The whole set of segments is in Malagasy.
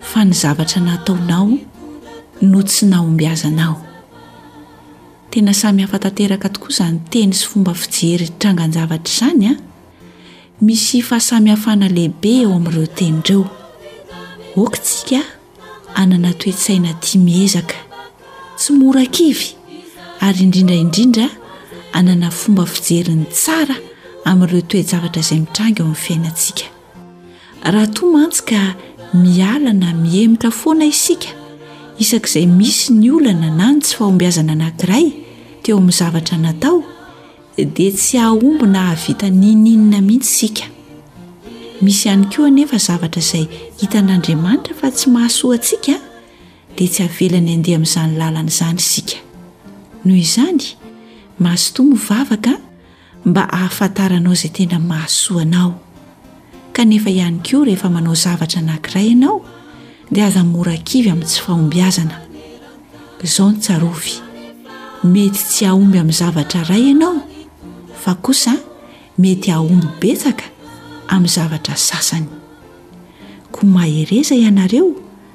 fa ny zavatra nataonao no tsy nahombiazanao. Tena samy hafa tanteraka tokoa izany teny sy fomba fijery trangan-javatra izany an! Misy fahasamihafana lehibe eo amin'ireo teny ireo. Aoka isika hanana toe-tsaina tia miezaka, tsy mora kivy ary indrindra indrindra hanana fomba fijeriny tsara amin'ireo toe-javatra izay mitranga eo amin'ny fiainantsika. Raha toa mantsy ka miala na mihemotra foana isika isak'izay misy ny olana na ny tsy fahombiazana anankiray teo amin'ny zavatra natao dia tsy hahomby na hahavita n'inon'inona mihitsy isika. Misy ihany koa anefa zavatra izay hitan'Andriamanitra fa tsy mahasoa antsika dia tsy havelany handeha amin'izany lalana izany isika. Noho izany, mazotoa mivavaka mba hahafantaranao izay tena mahasoa anao, kanefa ihany koa rehefa manao zavatra anankiray ianao dia aza mora kivy amin'ny tsy fahombiazana. Izao no tsarovy, mety tsy hahomby amin'ny zavatra iray ianao, fa kosa mety hahomby betsaka amin'ny zavatra sasany. Koa mahereza ianareo.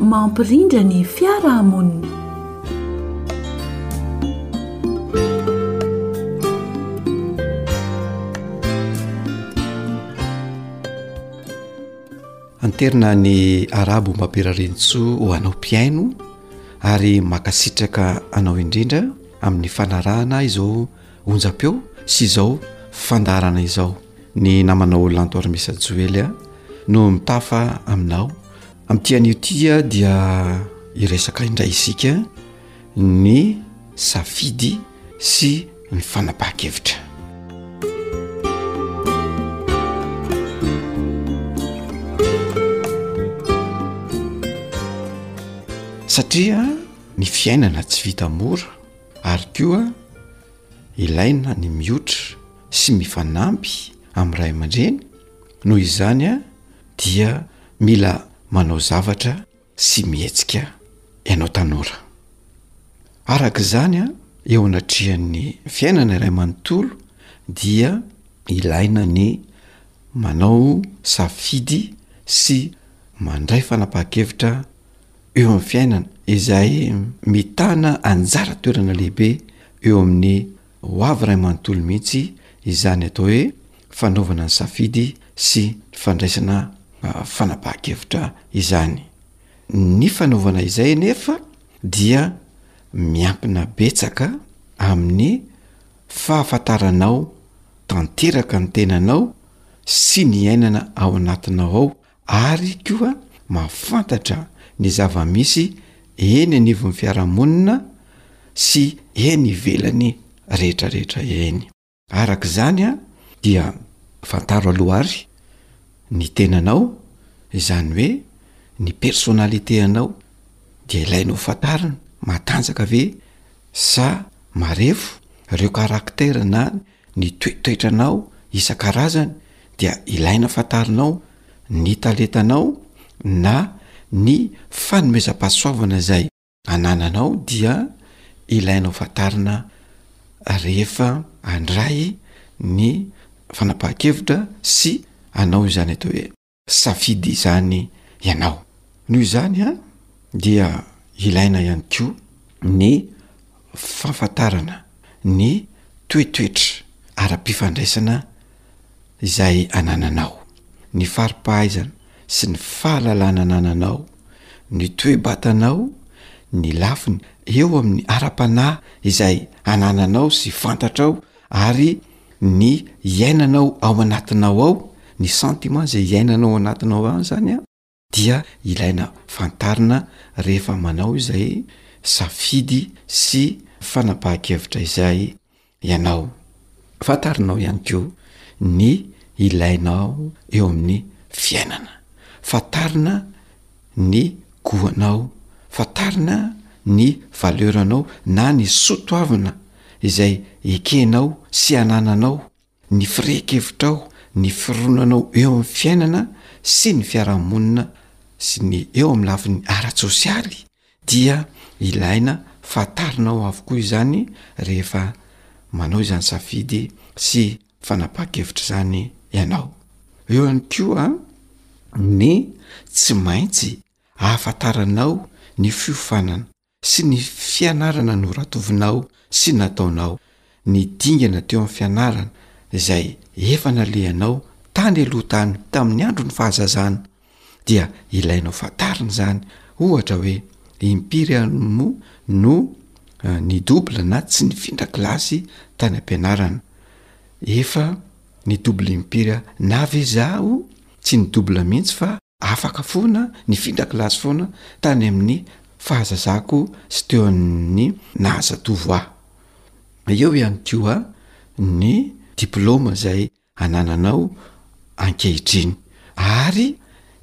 Mampirindra ny fiarahamonina. Anterina ny arabo Mapirarintsoa ho anao mpihaino ary makasitraka anao indrindra amin'ny fanarahana izao onjam-peo sy izao fandaharana izao ny namanao Lanto Armisa Joely no mitafa aminao Amin'ity anio ity dia hiresaka indray isika ny safidy sy ny fanapahan-kevitra. Satria ny fiainana tsy vita mora ary koa ilaina ny mihotra sy mifanampy amin'ny ray aman-dreny noho izany a. dia mila manao zavatra sy mihetsika ianao tanora. Araka izany, eo anatrehan'ny fiainana iray manontolo dia ilaina ny manao safidy sy mandray fanapahan-kevitra eo amin'ny fiainana izay mitana anjara toerana lehibe eo amin'ny Ho avy iray manontolo mihitsy izany atao hoe fanaovana ny safidy sy fandraisana fanapahan-kevitra izany. Ny fanaovana izay anefa dia miankina betsaka amin'ny fahafantaranao tanteraka ny tenanao sy ny iainana ao anatinao ao ary koa mahafantatra ny zava-misy eny anivon'ny fiarahamonina sy eny ivelany rehetra rehetra eny. Araka izany dia fantaro aloha ary ny tenanao, izany hoe ny personnalité anao dia ilaina ho fantarina, matanjaka ve sa marefo ireo caractère na Ny toetoetranao isan-karazany dia ilaina fantarinao ny talentanao na ny fanomezam-pahasoavana izay anananao dia ilainao fantarina rehefa handray ny fanapahan-kevitra sy hanao izany atao hoe. Safidy izany ianao. Noho izany dia ilaina ihany koa ny fahafantarana ny toetoetra ara-pifandraisana izay anananao, ny fari-pahaizana sy ny fahalalana anananao, ny toe-batanao, ny lafiny eo amin'ny ara-panahy izay anananao sy fantatrao Ary ny iainanao ao anatinao ao, ny sentiment izay iainanao ao anatinao ao izany an, dia ilaina fantarina rehefa manao izay safidy sy fanapahan-kevitra izay ianao. Fantarinao ihany koa ny ilainao eo amin'ny fiainana. Fantarina ny goanao, fantarina ny valeuranao na ny soa toavina izay ekenao sy anananao, ny firehekevitrao, ny fironanao eo amin'ny fiainana sy ny fiarahamonina sy ny eo amin'ny lafiny ara-tsosialy dia ilaina fantarinao avokoa izany rehefa manao izany safidy sy fanapa-kevitra izany ianao. Eo ihany koa ny tsy maintsy ahafantaranao ny fiofanana sy ny fianarana noratovinao sy nataonao, ny dingana teo amin'ny fianarana izay efa nalehanao tany aloha tany tamin'ny andron'ny fahazazana. dia ilainao fantarina izany ohatra hoe impiry ianao moa no ni double na tsy nifindra kilasy tany am-pianarana, efa ni double impiry aho na ve izaho tsy ni double mihitsy fa afaka foana nifindra kilasy foana tany amin'ny fahazazako sy teo amin'ny naha zatovo ahy. Eo ihany koa ny diplaoma izay anananao ankehitriny ary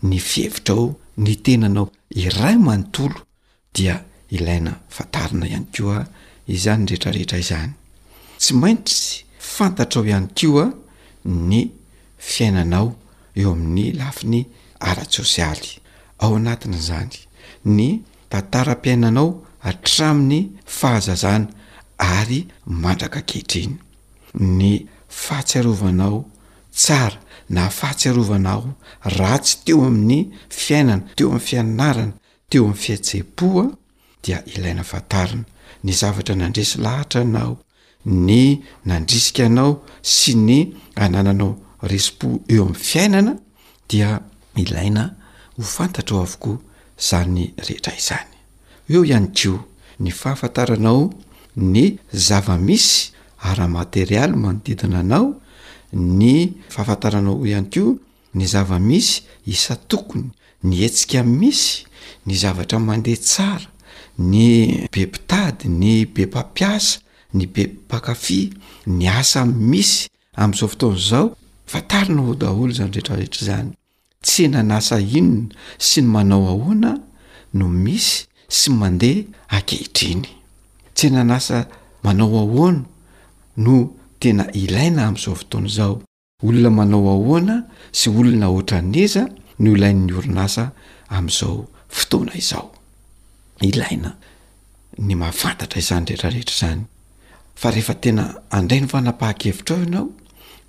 ny fihevitrao, ny tenanao iray manontolo dia ilaina fantarina ihany koa izany rehetrarehetra izany. Tsy maintsy fantatrao ihany koa ny fiainanao eo amin'ny lafiny ara-tsosialy, ao anatin'izany ny tantaram-piainanao hatramin'ny fahazazana ary mandraka ankehitriny. ny fahatsiarovanao tsara na fahatsiarovanao ratsy teo amin'ny fiainana, teo amin'ny fianarana, teo amin'ny fihetsem-po dia ilaina fantarina, ny zavatra nandresy lahatra anao, ny nandrisika anao sy ny anananao resi-po eo amin'ny fiainana dia ilaina ho fantatrao avokoa izany rehetra izany. Eo ihany koa ny fahafantaranao ny zava-misy ara-materialy manodidina anao, ny fahafantaranao ihany koa ny zava-misy isan-tokony, ny hetsika misy, ny zavatra mandeha tsara, ny be mpitady, ny be mpampiasa, ny be mpankafy, ny asa misy amin'izao fotoana izao. Fantarinao daholo izany rehetrarehetra izany. Tsenan'asa inona sy ny manao ahoana no misy sy mandeha ankehitriny? Tsenan'asa manao ahoana no tena ilaina amin'izao fotoana izao? Olona manao ahoana sy olona ohatran'iza no ilain'ny orinasa amin'izao fotoana izao? Ilaina ny mahafantatra izany rehetra rehetra izany fa rehefa tena handray ny fanapahan-kevitra ao ianao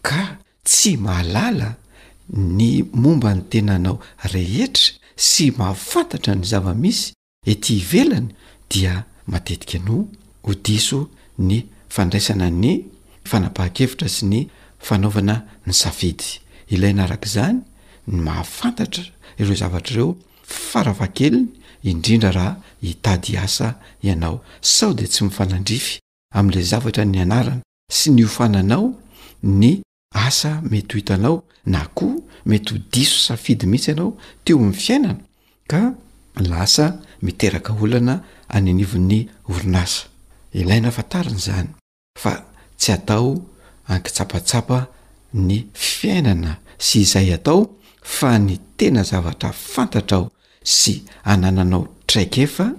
ka Tsy mahalala ny momba ny tenanao rehetra sy mahafantatra ny zava-misy ety ivelany dia matetika no ho diso ny fandraisana ny fanapahan-kevitra sy ny fanaovana ny safidy. Ilaina araka izany ny mahafantatra ireo zavatra ireo farafahakeliny indrindra raha hitady asa ianao. Sao dia tsy mifanandrify amin'ilay zavatra nianarana sy niofananao ny asa mety ho hitanao na koa mety ho diso safidy mihitsy ianao teo amin'ny fiainana ka lasa miteraka olana any anivon'ny orinasa ilaina fantarina izany fa tsy atao ankitsapatsapa ny fiainana sy izay atao fa ny tena zavatra fantatrao sy anananao traikefa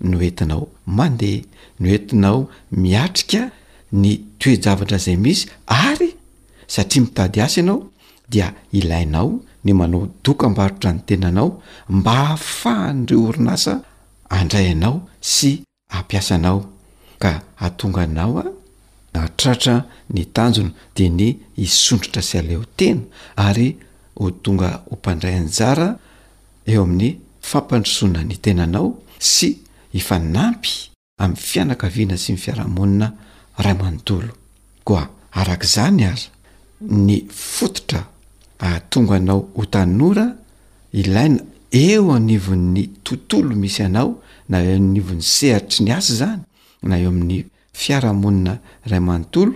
no entinao mandeha, no entinao miatrika ny toe-javatra izay misy ary satria mitady asa ianao dia ilainao ny manao dokam-barotra ny tenanao mba hahafahan'ireo orinasa andray anao sy hampiasa anao ka hahatonga anao hahatratra ny tanjona dia ny hisondrotra sy haleo tena ary ho tonga ho mpandray anjara eo amin'ny fampandrosoana ny tenanao sy hifanampy amin'ny fianakaviana sy ny fiarahamonina iray manontolo. Koa araka izany aza, ny fototra ahatonga anao ho tanora ilaina eo anivon'ny tontolo misy anao na eo anivon'ny sehatry ny asa izany na eo amin'ny fiarahamonina iray manontolo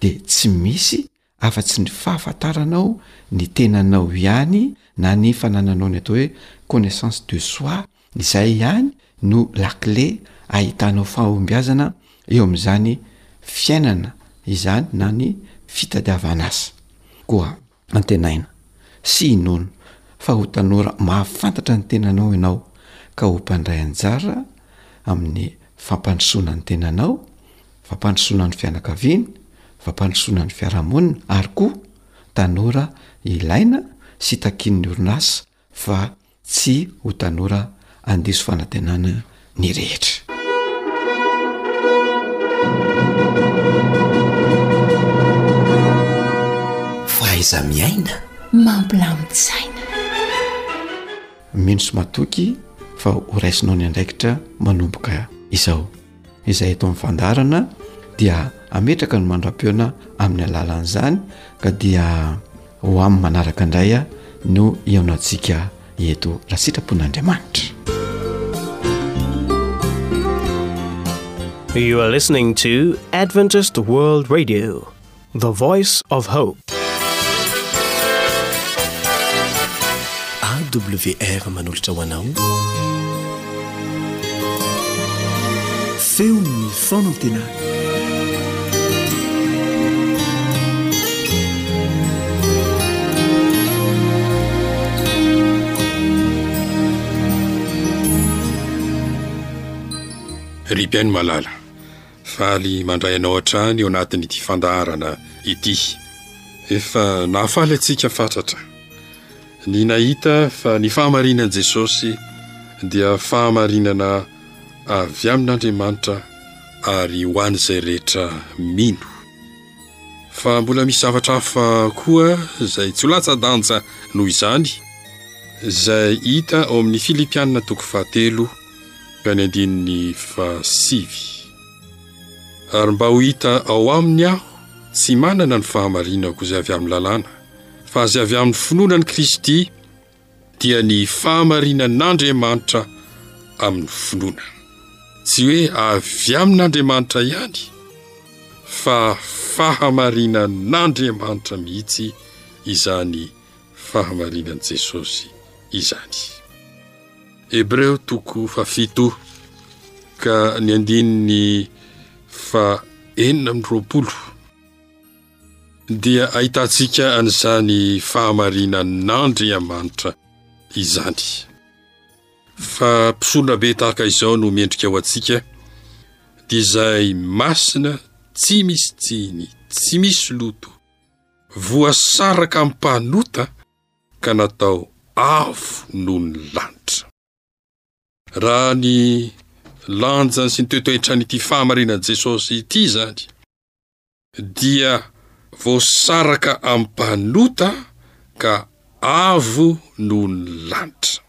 dia tsy misy afa-tsy ny fahafantaranao ny tenanao ihany na ny fanananao ny atao hoe connaissance de soi, izay ihany no lakile ahitanao fahombiazana eo amin'izany fiainana izany na ny fitadiavan'asa. Koa antenaina sy inoana fa ho tanora mahafantatra ny tenanao ianao ka ho mpandray anjara amin'ny fampandrosoana ny tenanao fampandrosoana ny fianakaviana, fampandrosoana ny fiarahamonina ary koa tanora ilaina sy takian'ny orinasa fa tsy ho tanora handiso fanantenana ny rehetra. Fahaiza-miaina mampilamin-tsaina. Mino sy matoky fa horaisinao ny andraikitra manomboka izao. izay eto amin'ny fandaharana dia ametraka ny mandra-peona amin'ny alalan'izany ka dia ho amin'ny manaraka indray a no hihaonantsika eto raha sitrapon'andriamanitra You are listening to Adventist World Radio The Voice of Hope. AWR manolotra ho anao feon'ny fanantenana. Ry Ben Malala. Faly mandray anao hatrany ao anatin'ity fandaharana ity. Efa nahafaly antsika fatratra ny nahita fa ny fahamarinan'i Jesosy dia fahamarinana avy amin'Andriamanitra ary ho an'izay rehetra mino. Fa mbola misy zavatra hafa koa izay tsy ho latsa-danja noho izany, izay hita ao amin'ny Filipiana toko fahatelo Any andininy fahasivy. Ary mba ho hita ao aminy aho tsy manana ny fahamarinako izay avy amin'ny lalàna, fa izay avy amin'ny finoana an'i Kristy, dia ny fahamarinan'Andriamanitra amin'ny finoana. Tsy hoe avy amin'Andriamanitra ihany, fa fahamarinan'Andriamanitra mihitsy izany fahamarinan'i Jesosy izany. Hebreo toko fahafito ka ny andininy faha enina amby roapolo dia ahitantsika an'izany fahamarinan-Andriamanitra izany fa mpisora be tahaka izao no mendrika ho antsika dia izay masina tsy misy tsiny tsy misy loto voasaraka am-panota ka natao avo noho ny lanitra. Raha ny lanjany sy ny toetoetran'ity fahamarinan'i Jesosy ity izany dia voasaraka amin'ny mpanota ka avo noho ny lanitra,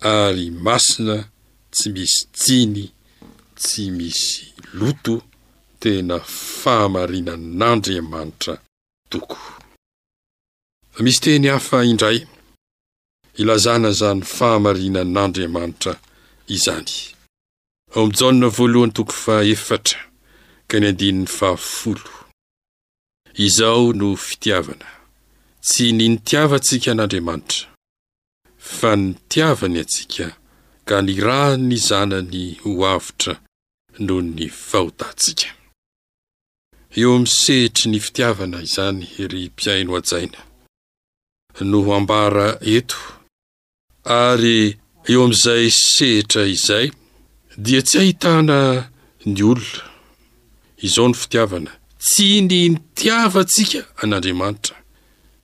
ary masina tsy misy tsiny, tsy misy loto, tena fahamarinan'Andriamanitra tokoa. Fa misy teny hafa indray ilazana izany fahamarinan'Andriamanitra izany. Ao amin'ny Jaona voalohany toko fahaefatra ka ny andininy fahafolo, Izao no fitiavana, tsy ny nitiavantsika an'Andriamanitra, fa ny nitiavany antsika ka nirahany ny Zanany ho avotra noho ny fahotantsika. Eo amin'ny sehatry ny fitiavana izany, ry mpihaino hajaina, no ho ambara eto, ary eo amin'izay sehatra izay dia tsy ahitana ny olona. Izao ny fitiavana, tsy ny nitiavantsika an'Andriamanitra.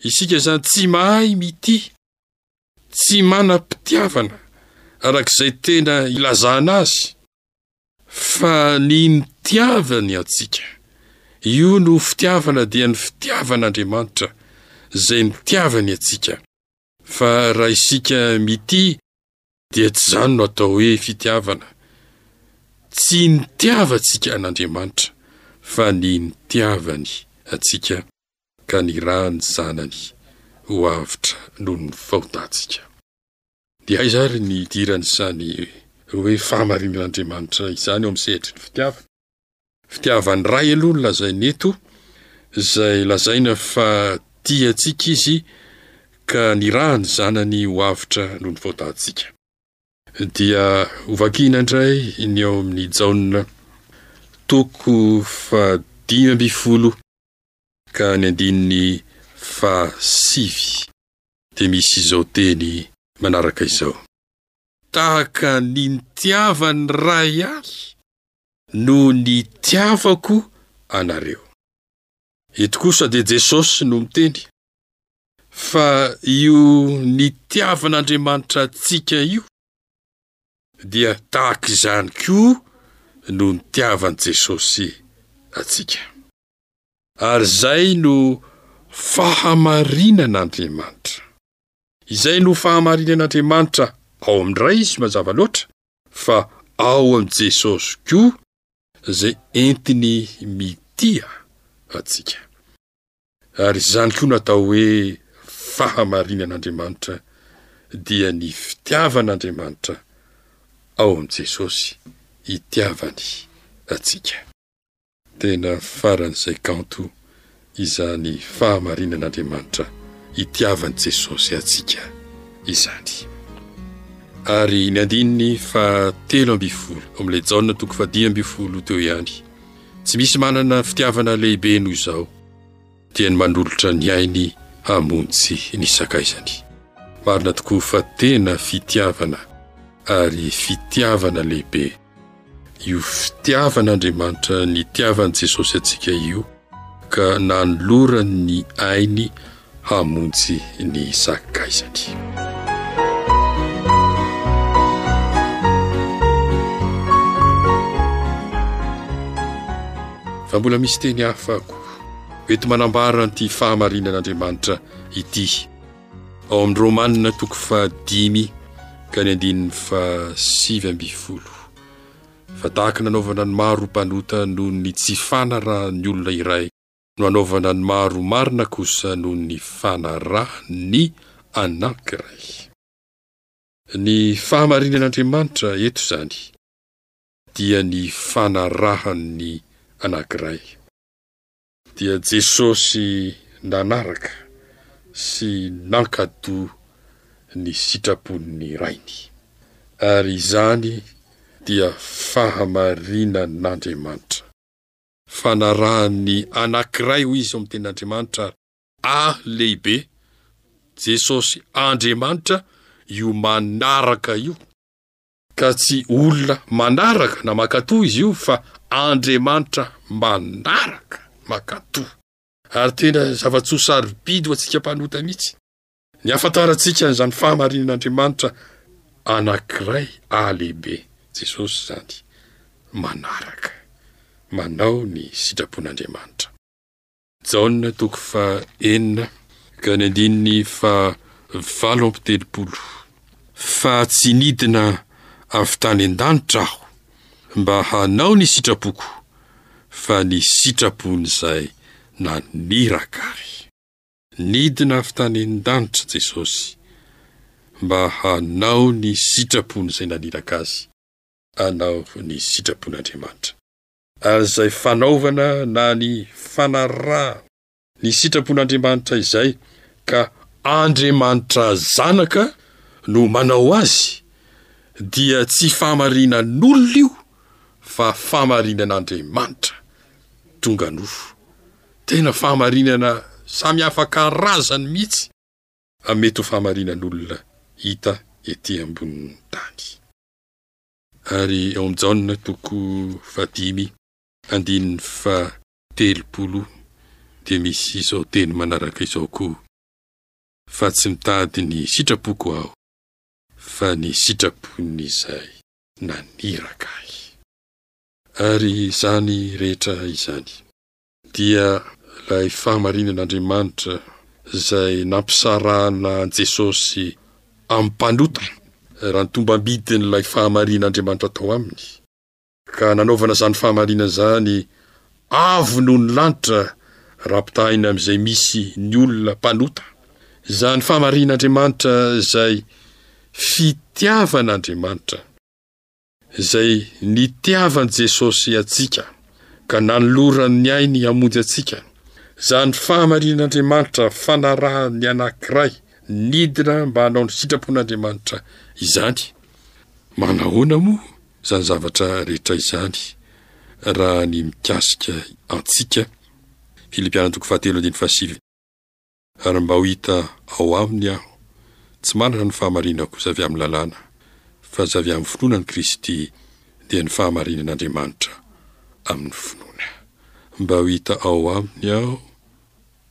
Isika izany tsy mahay mitia, tsy manam-pitiavana araka izay tena ilazana azy. Fa ny nitiavany antsika. Io no fitiavana dia ny fitiavan'Andriamanitra izay nitiavany antsika. Fa raha isika mitia dia tsy izany no atao hoe fitiavana. Tsy nitiavantsika an'Andriamanitra fa ny nitiavany antsika ka nirahan'ny Zanany ho avotra noho ny fahotantsika. Dia aiza ary ny hidiran'izany hoe fahamarinan'Andriamanitra izany ao amin'ny sehatry ny fitiavana? Fitiavan'ny Ray aloha no lazainy eto, izay lazaina fa tia antsika Izy ka niraha ny Zanany ho avotra noho ny faotantsika. Dia hovakina indray ny ao amin'ny Jaona toko fahadimy ambin'ny folo. Ka ny andininy faha sivy dia misy izao teny manaraka izao. Tahaka ny nitiava ny Ray ahy no nitiavako anareo. Eto kosa dia Jesosy no miteny fa io nitiavan'Andriamanitra antsika io dia tahaka izany koa no nitiavan'i Jesosy antsika. Ary izay no fahamarinan'Andriamanitra. Izay no fahamarinan'Andriamanitra ao amin'ny Ray izy mazava loatra, fa ao amin'i Jesosy koa izay entiny mitia antsika. Ary izany koa no atao hoe fahamarinan'Andriamanitra, dia ny fitiavan'Andriamanitra ao amin'i Jesosy itiavany antsika. Tena faran'izay kanto izany fahamarinan'Andriamanitra itiavan'i Jesosy antsika izany. Ary ny andininy faha telo ambin'ny folo ao amin'ilay Jaona toko faha dimy ambin'ny folo teo ihany, tsy misy manana fitiavana lehibe noho izao, dia ny manolotra ny ainy hamonjy ny sakaizany. Marina tokoa fa tena fitiavana ary fitiavana lehibe io fitiavan'Andriamanitra nitiavan'i Jesosy antsika io ka nanolorany ny ainy hamonjy ny sakaizany. fa mbola misy teny hafa ako Mety manambara an'ity fahamarinan'Andriamanitra ity ao amin'ny Romana toko fahadimy ka ny andininy fahasivy ambin'ny folo fa tahaka nanaovana ny maro ho mpanota noho ny tsy fanarahan'ny olona iray no hanaovana ny maro ho marina kosa noho ny fanarahan'ny anankiray. Ny fahamarinan'Andriamanitra eto izany dia ny fanarahan'ny anankiray. Dia Jesosy nanaraka sy nankatò ny sitrapon'ny Rainy, ary izany dia fahamarinan-Andriamanitra. Fanarahan'ny anankiray ho izy ao amin'ny Tenin'Andriamanitra ary A lehibe, Jesosy Andriamanitra io manaraka io. Ka tsy olona manaraka na mankatoa izy io fa Andriamanitra manaraka, mankatoa. Ary tena zava-tsoa sarobidy ho antsika mpanota mihitsy ny ahafantarantsika an'izany fahamarinan'Andriamanitra anankiray ahy lehibe, Jesosy izany, manaraka, manao ny sitrapon'Andriamanitra. Jaona toko faha enina ka ny andininy faha valo amby telopolo Fa tsy nidina avy tany an-danitra aho mba hanao ny sitrapoko, fa ny sitrapon'izay naniraka ahy. Nidina avy tany an-danitra Jesosy mba hanao ny sitrapon'izay naniraka azy hanao ny sitrapon'Andriamanitra. Ary izay fanaovana na ny fanaraha. Ny sitrapon'Andriamanitra izay, ka. Andriamanitra Zanaka no manao azy, dia tsy fahamarinan'olona io fa fahamarinan'Andriamanitra. Tonga nofo. Tena fahamarinana samy hafa karazany mihitsy amin'ny mety ho fahamarinan'olona hita ety ambonin'ny tany. ary ao amin'i Jaona toko fahadimy andininy fahatelopolo dia misy izao teny manaraka izao koa, Fa tsy mitady ny sitrapoko aho, fa ny sitrapon'izay naniraka ahy. Ary izany rehetra izany. dia ilay fahamarinan'Andriamanitra izay nampisarahana an'i Jesosy amin'ny mpanota, raha ny tombambidin'ilay fahamarin'Andriamanitra tao aminy, ka nanaovana izany fahamarinana izany avo noho ny lanitra raha ampitahaina amin'izay misy ny olona mpanota. Izany fahamarin'Andriamanitra izay fitiavan'Andriamanitra. izay nitiavan'i Jesosy antsika ka nanolorany ny ainy hamonjy antsika, izany fahamarian'Andriamanitra fanarahan'ny anankiray nidina mba hanao ny sitrapon'Andriamanitra izany. Manahoana moa izany zavatra rehetra izany raha ny mikasika antsika? Ary mba ho hita ao aminy aho, tsy manana ny fahamarinako zavy amin'ny lalàna, fa zavy amin'ny finoana an'i Kristy, dia ny fahamarinan'Andriamanitra amin'ny finoana. Mba ho hita ao aminy aho,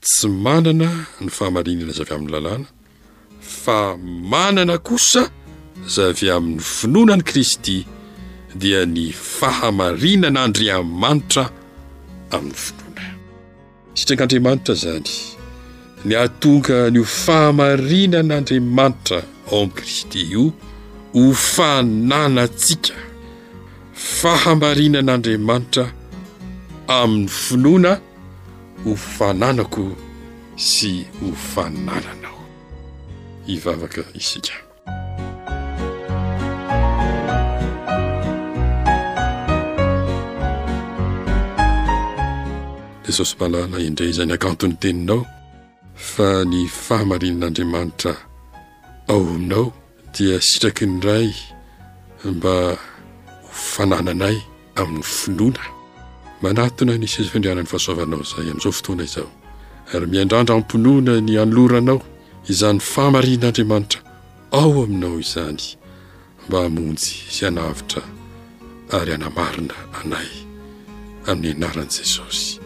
tsy manana ny fahamarinana zavy amin'ny lalàna, fa manana kosa zavy amin'ny finoana an'i Kristy, dia ny fahamarinan'Andriamanitra amin'ny finoana. Sitrak'Andriamanitra izany ny hahatonga an'io fahamarinan'Andriamanitra ao amin'i Kristy io ho fananantsika, fahamarinan'Andriamanitra amin'ny finoana ho fananako sy ho fanananao. Hivavaka isika. Jesosy malala indray izay niakanton'ny teninao fa ny fahamarinan'Andriamanitra ao aminao dia sitraky ny Ray mba ho fanananay amin'ny finoana manatona ny seza fiandrianan'ny fahasoavanao izay amin'izao fotoana izao, ary miandrandra am-pinoana ny hanoloranao izany fahamarinan'Andriamanitra ao aminao izany mba hamonjy sy hanavotra ary hanamarina anay, amin'ny anaran'i Jesosy.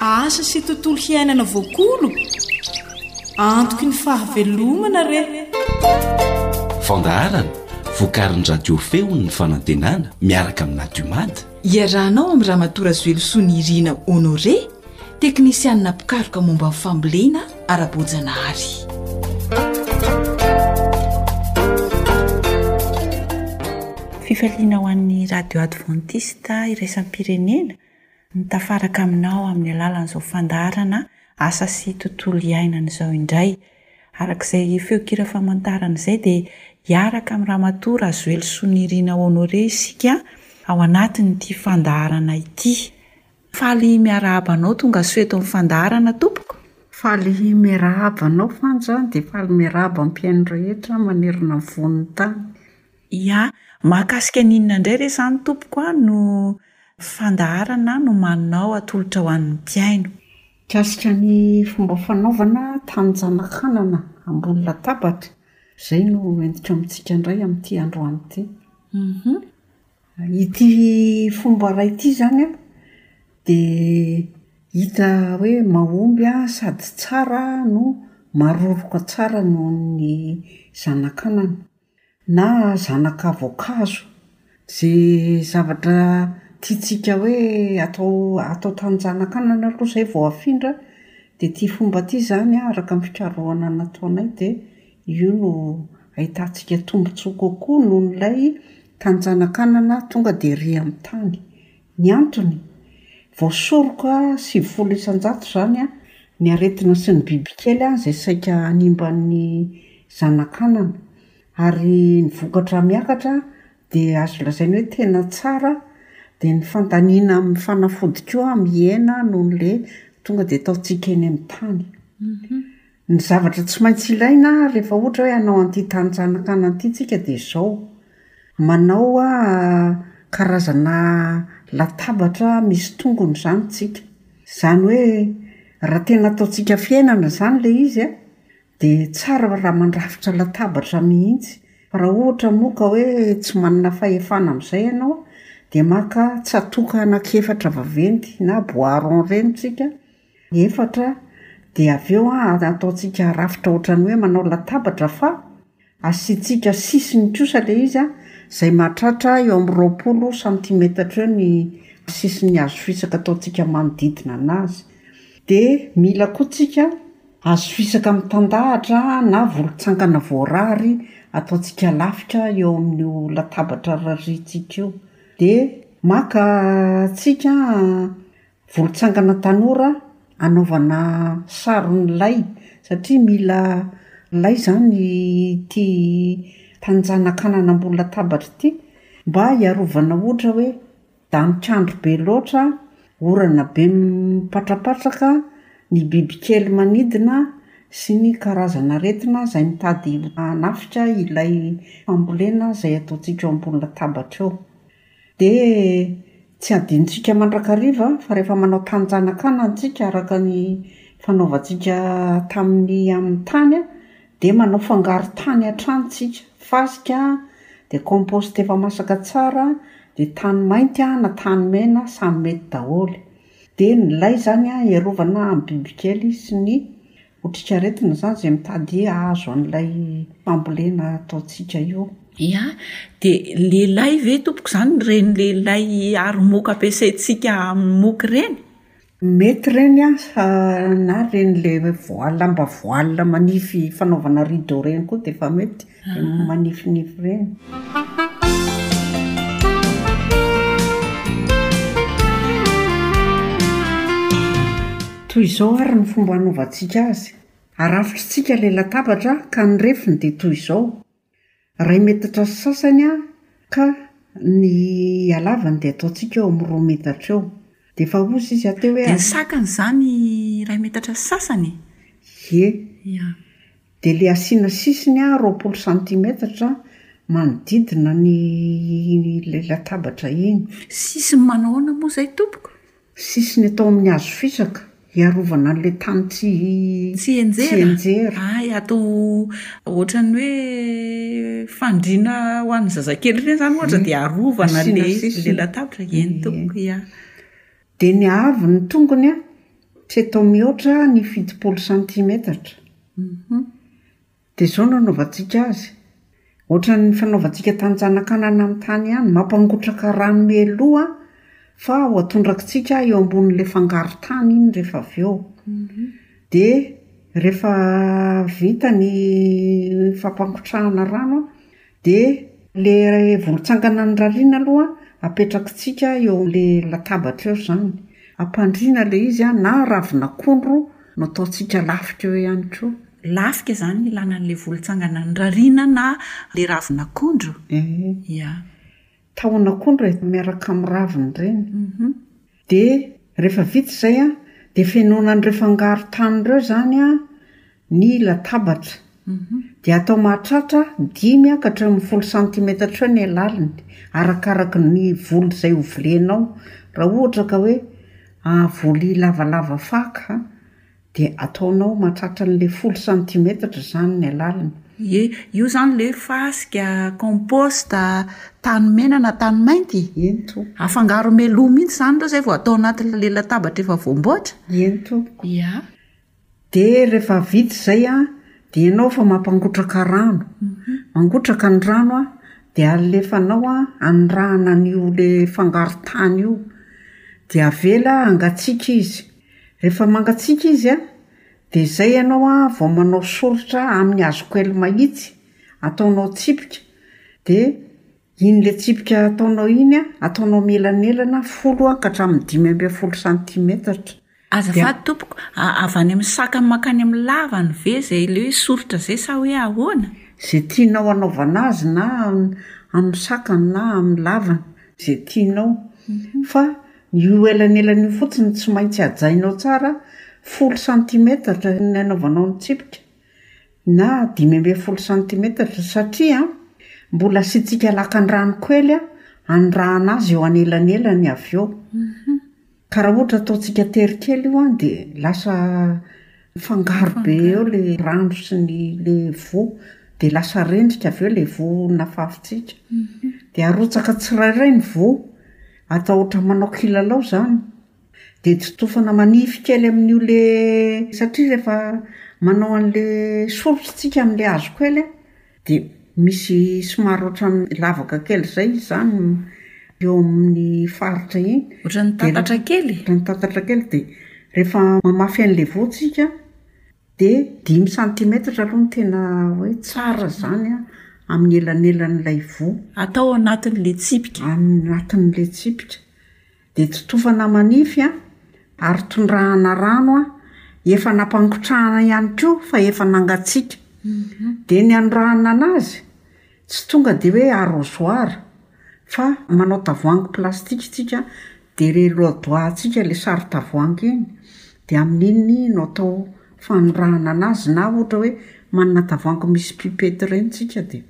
Asa sy tontolo hiainana voakolo? Antoky ny fahavelomana re! Fandaharana vokarin'ny Radio Feon'ny Fanantenana miaraka amin'ny Nadiomad. Iarahanao amin'i Ramatoa Razoelisoa Nirina Honoré, teknisianina mpikaroka momba ny fambolena ara-boajanahary. Fifaliana ho an'ny Radio Adventiste Iraisam-pirenena, ny tafaraka aminao amin'ny alalan'izao fandaharana asa sy tontolo iainana izao indray. Araka izay feon-kira famantarana izay dia hiaraka amin'i Ramatoa Razoelisoa Nirina Honoré isika ao anatin'ity fandaharana ity. Faly miarahaba anao tongasoa eto amin'ny fandaharana tompoko. Faly miarahaba anao Fanja dia faly miarahaba ny mpihaino rehetra manerana ny vohon'ny tany. Ia, mahakasika ny inona indray ve izany tompoko a no fandaharana nomaninao atolotra ho an'ny mpihaino? Mikasika ny fomba fanaovana tanin-janakanana ambony latabatra, izay no entiko amintsika indray amin'ity androany ity. Ity fomba iray ity izany an, dia hita hoe mahomby sady tsara no maroroka tsara noho ny zanakanana. Na zanaka voankazo. Izay zavatra tiantsika hoe atao atao tanin-janakanana aloha izay vao afindra dia ity fomba ity izany an, araka ny fikarohana nataonay dia io no ahitantsika tombontsoa kokoa noho ilay tanin-janakanana tonga dia ery amin'ny tany. Ny antony? Vao soroka sivifolo isan-jato izany ny aretina sy ny bibikely izay saika hanimba ny zanakanana. Ary ny vokatra miakatra dia azo lazaina hoe tena tsara. Dia ny fandaniana amin'ny fanafody koa mihena noho ilay tonga dia ataontsika eny amin'ny tany. Ny zavatra tsy maintsy ilaina rehefa ohatra hoe hanao an'ity tany Tsanankana ity tsika dia izao, manao karazana latabatra misy tongony izany tsika. Izany hoe raha tena ataontsika fiainana izany ilay izy a, dia tsara raha mandrafitra latabatra mihitsy. Fa raha ohatra moa ka hoe tsy manana fahefana amin'izay ianao a, dia maka tsatoka anankiefatra vaventy na bois rond ireny tsika, efatra dia avy eo an ataontsika rafitra ohatran'ny hoe manao latabatra fa asiantsika sisiny kosa ilay izy an, izay mahatratra eo amin'ny roapolo santimetatra eo ny sisin'ny hazo fisaka ataontsika manodidina anazy, dia mila koa tsika hazo fisaka mitandahatra na volon-tsankana voarary ataontsika lafika eo amin'io latabatra rariantsika io, dia maka tsika Volotsangana tanora anaovana saron'ny lay satria mila lay izany ity tanjanakanana ambony latabatra ity mba hiarovana ohatra hoe danikandro be loatra, orana be mipatrapatraka, ny bibikely manidina sy ny karazana aretina izay mitady hanafika ilay fambolena izay ataontsika eo ambony latabatra eo. Dia tsy adinontsika mandrakariva fa rehefa manao tany tsanakana isika araka ny fanaovantsika tamin'ny amin'ny tany dia manao fangaro tany hatrany isika, fasika, dia compost efa masaka tsara, dia tany mainty na tany mena samy mety daholo. Dia ny lay izany hiarovana amin'ny bibikely sy ny Otrikaretina izany izay mitady hahazo an'ilay fambolena ataontsika io. Ia? Dia lehilahy ve tompoko izany ireny lehilahy aro moka ampiasaintsika amin'ny moka ireny? Mety ireny aza, na ireny ilay voile, lamba voile manify fanaovana rideau ireny koa dia efa mety. manifinify ireny. Toy izao ary ny fomba hanaovantsika azy, Arafitr'tsika ilay latabatra ka ny refiny dia toy izao, iray metatra sy sasany ka ny halavany dia ataontsika eo amin'ny roa metatra eo. Dia efa hoza izy hateo hoe. Dia ny sakany izany iray metatra sy sasany e? Ie. Ia. Dia le asiana sisiny a roapolo santimetatra manodidina ny ilay latabatra iny. Sisiny manao ahoana moa izay tompoko? Sisiny atao amin'ny hazo fisaka, hiarovana an'ilay tany tsy Tsy henjera? henjera. Hay atao ohatran'ny hoe fandriana ho an'ny zazakely ireny izany ohatra dia arovana Asiana ilay izy sisiny. ilay latabatra. Eny Ie. tompoko, ia. Dia ny haavon' ny tongony tsy atao mihoatra ny fitopolo santimetatra. Dia izao no anaovantsika azy, ohatran' ny fanaovantsika tany Janakanana amin'ny tany ihany, mampangotraka rano mialoha fa ho atondrakitsika eo ambonin' ilay fangaron-tany iny rehefa avy eo. Dia rehefa vita ny fampangotrahana rano an, Dia ilay volotsangana norariana aloha apetrakitsika eo amin'ilay latabatra eo izany. Ampandriana ilay izy na ravin'akondro no ataontsika lafika eo ihany koa. Lafika izany no ilana an'ilay volotsangana norariana na ilay ravin'akondro? Ee. Ia. tahona koa ny ray miaraka amin'ny raviny ireny. Dia rehefa vita izay an, dia fenoina an'ireo fangaro tany ireo izany an, ny latabatra. Dia atao mahatratra dimy ka hatramin'ny amin'ny folo santimetatra eo ny halaliny, arakaraka ny voly izay ho vilenao. Raha ohatra ka hoe voly lavalava faka, Dia ataonao mahatratra an'ilay folo santimetatra izany ny alaliny. Ie, io izany ilay fasika, compost, tany mena na tany mainty? Eny toa. Afangaro meloa mihitsy izany ireo izay vao atao anatin'ilay latabatra efa voamboatra? Eny tompoko. Ia. Dia rehefa vita izay an, dia ianao efa mampangotraka rano. Mangotraka ny rano an, dia alefanao an, anondrahana an'io ilay fangaro tany io. Dia avela hangatsiaka izy. Rehefa mangatsiaka izy a, dia izay ianao a vao manao soritra amin'ny hazo koely mahitsy, ataonao tsipika, dia iny le tsipika ataonao iny a, ataonao mielanelana folo a ka hatramin'ny dimy ambin'ny folo santimetatra. Azafady tompoko, avy any amin'ny sakany mankany amin'ny lavany ve izay le hoe soritra izay sa hoe ahoana? Izay tianao hanaovana azy na amin'ny sakany na amin'ny lavany, izay tianao. Fa. Io elanelany io fotsiny no tsy maintsy hajainao tsara, folo santimetatra ny hanaovanao ny tsipika na dimy ambin'ny folo santimetatra satria mbola asiantsika lakan-drano koely hanirahana azy eo anelanelany avy eo. Ka raha ohatra ataontsika tery kely io dia lasa mifangaro be eo ilay rano sy ny ilay voa dia lasa rendrika avy eo ilay voa nafafintsika. Dia arotsaka tsirairay ny voa. Atahotra manao kilalao zany de tsy tofana manify kely amin'io le satria rehefa manao an'le solika tsika amle hazo kely a de misy somary ohatran'ny lavaka kely zay izany eo amin'ny faritra iny ohatran'ny tatatra kely e ohatran'ny tatatra kely de rehefa mamafy an'le voa tsika Dia dimy centimetres aloha no tena hoe tsara izany an, amin'ny elanelan'ilay voa. Atao ao anatin'ilay tsipika. Anatin'ilay tsipika. Dia totofana manify an, ary tondrahana rano an, efa nampangotrahana ihany koa fa efa nangatsiaka. Dia ny hanorahanana azy Tsy tonga dia hoe arrosoir fa manao tavoahangy plastika isika dia re loha doigt antsika ilay saron-tavoahangy iny dia amin'iny no atao fanondrahana anazy na ohatra hoe manana tavoahangy misy pipette ireny isika dia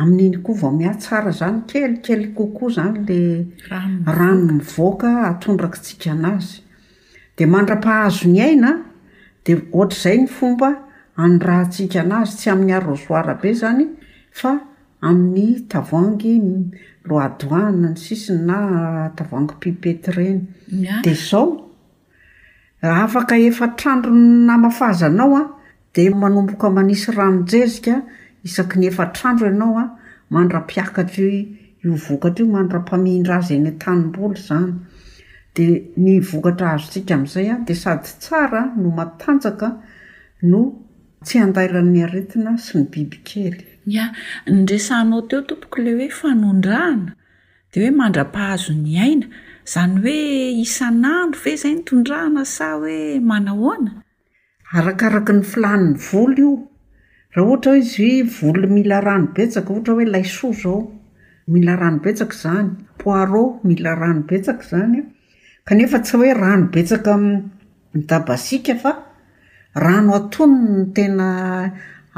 amin'iny koa vao mihatsara izany kelikely kokoa izany ilay rano mivoaka atondrak'tsika anazy. De mandra-pahazo ny aina de ohatr'izay ny fomba anondrahantsika anazy, tsy amin'ny arrosoir be zany fa amin'ny tavoahangy l'eau à douane ny sisiny na tavoahangy pipette ireny. De zao, afaka efatr'andro ny namafazanao a, Dia manomboka manisy ranon-jezika isaky ny efatr'andro ianao mandra-piakatra io vokatra io, mandra-pamindra azy eny an-tanimboly izany. Dia ny vokatra azontsika amin'izay dia sady tsara no matanjaka no tsy andairan'ny aretina sy ny bibikely. Ya, ny resahanao teo tompoko ilay hoe fanondrahana dia hoe mandra-pahazo ny aina, izany hoe isan'andro ve izay no tondrahana sa hoe manahoana? Arakaraky ny filàn'ny voly io, raha ohatra hoe izy voly mila rano betsaka, ohatra hoe laisoa izao, mila rano betsaka izany, poireau mila rano betsaka izany an, kanefa tsy hoe rano betsaka midabasika fa rano atonony no tena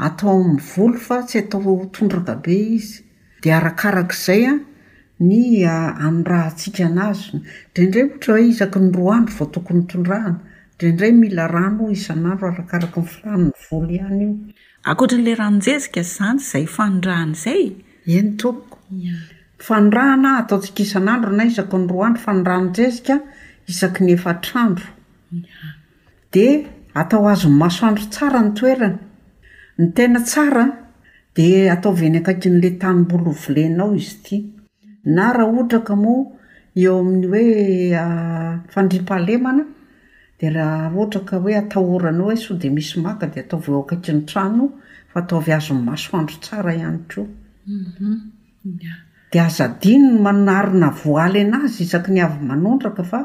atao amin'ny voly fa tsy atao tondraka be izy. Dia arakaraka izay ny anondrahantsika an'azy. Indraindray ohatra hoe isaky ny roa andro vao tokony tondrahana. Indraindray mila rano isan'andro arakaraka ny filan'ny voly ihany io. Ankoatran'ilay ranon-jezika izany izay fanondrahana izay? Eny tompoko. Ny fanondrahana ataontsika isan'andro na isaky ny roa andro fa ny ranon-jezika isaky ny efatra andro. Dia atao azon'ny masoandro tsara ny toerana. Ny tena tsara dia ataovy eny akaikin'ilay tanimboly hovolenao izy ity. Na raha ohatra ka moa eo amin'ny hoe fandriampahalemana dia raha ohatra ka hoe atahoranao hoe sao dia misy maka dia ataovy eo akaikin'ny trano fa ataovy azon'ny masoandro tsara ihany koa. Dia aza adino ny manarina voaly anazy isaky ny avy manondraka fa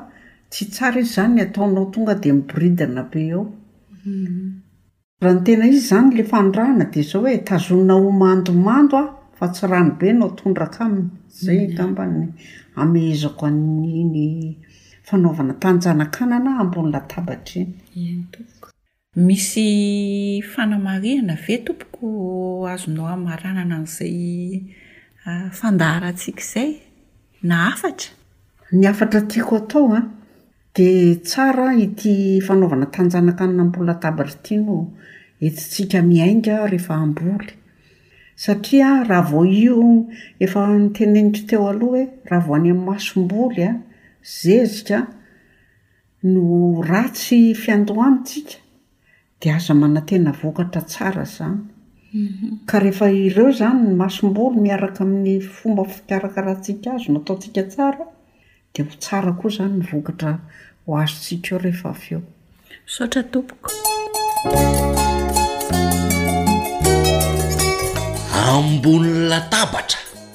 tsy tsara izy izany ny ataonao tonga dia miboridana be eo. Raha ny tena izy izany ilay fanondrahana dia izao hoe tazonina ho mandomando a fa tsy rano be no atondraka aminy. Izay angamba ny hamehezako an'iny fanaovana tanjanakanana ambony latabatra iny. Eny tompoko. Misy fanamarihana ve tompoko azonao hamaranana an'izay fandaharantsika izay? Na hafatra? Ny hafatra tiako atao an, dia tsara ity fanaovana tanjanakanina ambony latabatra ity no entintsika miainga rehefa hamboly. Satria raha vao io efa noteneniko teo aloha hoe raha vao any amin'ny masomboly an, zezika an, no ratsy fiandohantsika dia aza manantena vokatra tsara izany ka rehefa ireo izany ny masom-bolo miaraka amin'ny fomba fikarakarantsika azy no ataontsika tsara dia ho tsara koa izany ny vokatra ho azontsika eo rehefa avy eo. Misaotra tompoko. Ambony latabatra.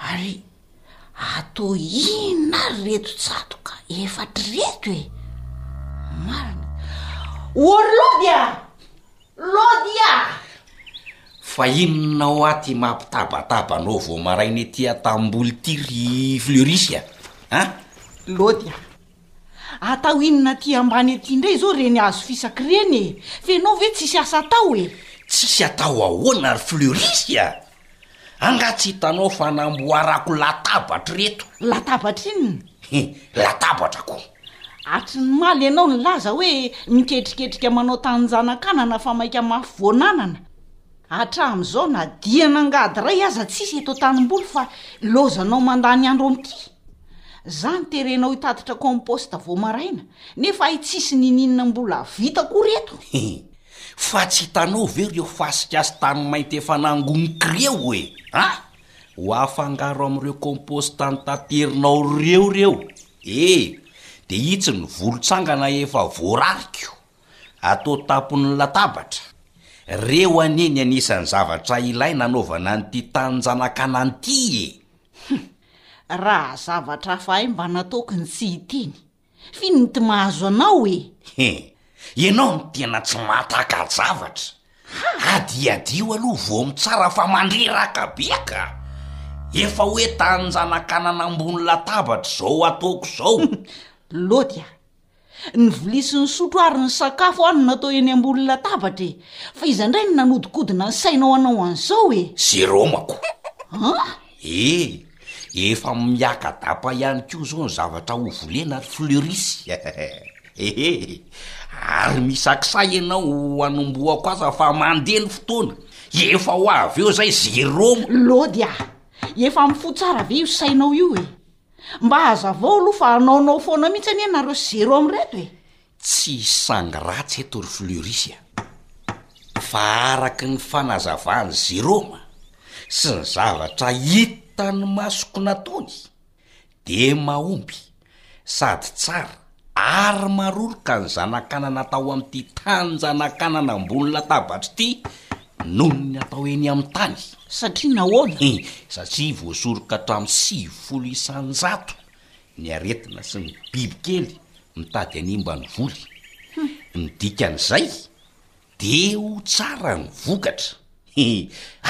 Ary atao inona ary reto tsatoka efatra reto e? Marina. O ry Lody a! Lody a! Fa inona hoa ty mampitabataba anao vao maraina ety an-tanimboly ty ry Fleurisy a? An? Lody a! Atao inona aty ambany ety indray izao ireny hazo fisaky ireny e? Fa ianao ve tsisy asa atao e? Tsisy atao ahoana ry Fleurisy a? Angaha tsy hitanao fa namboarako latabatra ireto? Latabatra inona? He, latabatra ko! Hatry ny maly ianao nilaza hoe miketriketrika manao taninjanakanana fa maika mafy voananana. Hatramin'izao na dia nangady iray aza tsisy eto an-tanimboly fa ilaozanao mandany andro amin'ity. Za niterenao hitatitra compost vao maraina nefa hay tsisy n'ininona mbola vita akory eto. He, Fa tsy hitanao ve ireo fasika sy tany mainty efa nangonika ireo e? A! Ho afangaro amin'ireo compost notaterinao ireo ireo. E! Dia hitsy ny volontsangana efa voarariko, atao tampon'ny latabatra. Ireo anie ny anisan'ny zavatra ilaina hanaovana an'ity tanin-janakana ity e! Hum! Raha zavatra hafa hay mba nataoko ny tsy hiteny. F'ino ny ty mahazo anao e? He! Ianao no tena tsy mahatakalzavatra. Adiadio aloha vao mitsara fa mandreraka be ka! Efa hoe tanin-janakanana ambony latabatra izao ataoko izao. Lody a! Ny vilia sy ny sotro ary ny sakafo aho no natao eny ambony latabatra e! Fa iza indray no nanodikodina ny sainao hanao an'izao e? Jerôma ko! An? Ee, efa miakadapa ihany koa izao ny zavatra ho volena ry Fleuris ee! ary misakisa ianao ho hanombohako asa fa mandeha ny fotoana, efa ho avy eo izay zéro mo-. Lody a! efa mifoha tsara ve io sainao io e? mba hazavao aloha fa hanaonao foana mihitsy anie ianareo zéro amin'ireto e! Tsy hisy sangy ratsy eto ry Fleuris a! Fa araka ny fanazavan'i Jérôme sy ny zavatra hitan'ny masoko nataony dia mahomby sady tsara ary maroroka ny zanakanana tao amin'ity tan-janakanana ambony latabatra ity noho ny atao eny amin'ny tany. Satria nahoana? Satria voasoroka hatramin'ny sivifolo isan-jato Ny aretina sy ny biby kely mitady hanimba ny voly. Ny dikan'izay, dia ho tsara ny vokatra.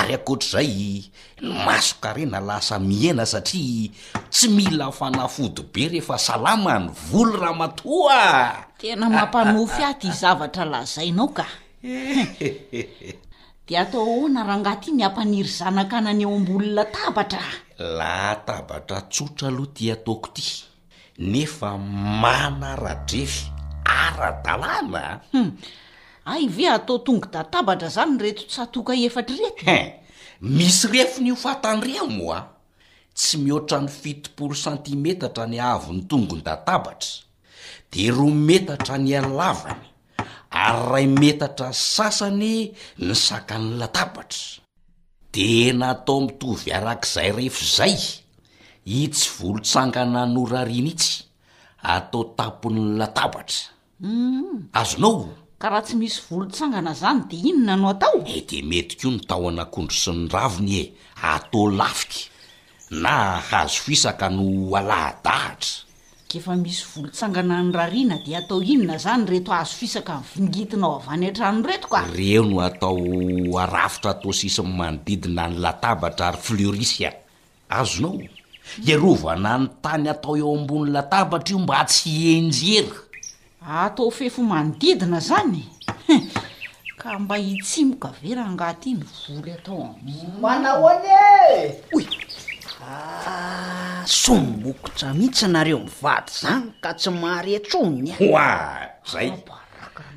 Ary ankoatr'izay, ny mason-karena lasa mihena satria tsy mila fanafody be rehefa salama ny voly ramatoa a! Tena mampanofy ahy ity zavatra lazainao ka! Hehehehe. Dia atao ahoana rangaha ity ny ampaniry zanaka anany eo ambony latabatra a! Latabatra tsotra aloha ity ataoko ity nefa manaradrefy ara-dalàna a! Hum, hay ve atao tongo-databatra izany ireto tsatoka efatra ireto? Hein, misy refiny io fatan'ireo moa a! Tsy mihoatra ny fitopolo santimetatra ny haavon'ny tongon-databatra. dia roa metatra ny halavany, ary iray metatra sy sasany ny sakan'ny latabatra. Dia natao mitovy araka izay rehefa izay, itsy volotsangana norariana itsy, atao tampon'ny latabatra. Hum. Azonao? Ka raha tsy misy volotsangana izany, dia inona no atao? Eh, dia mety koa ny tahon'akondro sy ny raviny e, atao lafika. Na hazo fisaka no alahadahatra. Efa misy voly tsangana any rariana dia atao inona zany reto hazo fisaka mivingitinao avy any an-trano reto ka? Reo no atao arafotra atao sisiny manodidina ny latabatra ary fleuris a! Azonao? Hiarovana ny tany atao eo ambony latabatra io mba tsy hienjera. Ato ho fefy manodidina zany hein! Ka mba hitsimoka ve rangah ty ny voly atao amin'izany? Manao ahoana e! Oy! Aah! Soa mokotra mihitsy nareo mivady zany ka tsy mahare intsony e! Hoa! Zay!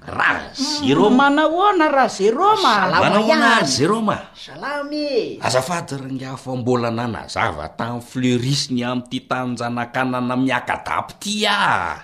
Raha Jérôme! Manao ahoana raha Jérôme a! Manao ahoana ary Jérôme a! Salama e! Azafady rangah fa mbola nanazava tany Fleuris ny amin'ity taninjanak'anana miaka-dabo ty aho a!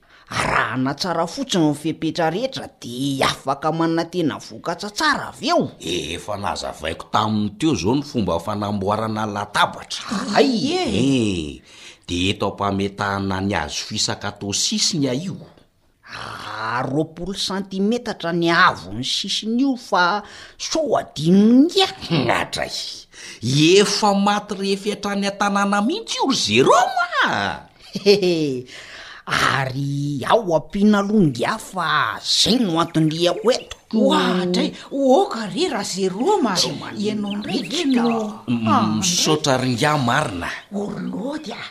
Arahana tsara fotsiny ny fepetra rehetra dia afaka manantena vokatra tsara avy eo. Efa nazavaiko taminy teo izao ny fomba fanamboarana latabatra. Hay e! Ee, dia eto am-pametahana ny hazo fisaka atao sisiny aho io. Aah, roapolo santimetatra ny haavon'ny sisiny io fa sao adinony ngia? Ngadray! Efa maty refy hatrany an-tanàna mihitsy io ry Jérôme a! Hehe! Ary ao ampiana aloha ngiahy fa zay no antondriako eto ko! Ohatra e! Oka re ra zéro ma! Tsy manina Ianao ndray ve mihitsy no ka. Ah, Misaotra ry ngiahy marina a! Orinaody a!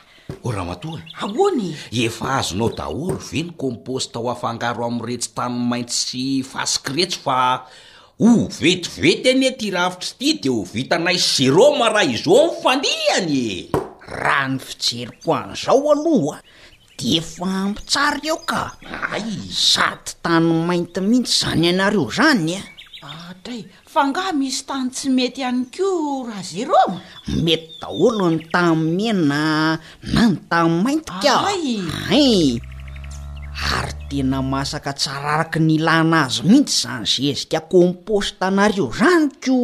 O ramatoa e! Ahoana e! Efa azonao daholo ve ny compost ho afangaro amin'iretsy tany maitso sy fasika iretsy fa Ho vetivety anie ty rafitra ty de ho vitanay zero maray izao ny fandihany e! Raha ny fijeriko an'izao aloha dia efa ampy tsara eo ka! Ay! Sady tany mainty mihitsy izany anareo izany e! Adray! Fa angaha misy tany tsy mety ihany koa ra zero? Mety daholo ny tany mena Nantahaintika aho. Hay! Ary tena masaka tsara araka ny ilàna azy mihitsy izany zezika kômpôstanareo izany ko!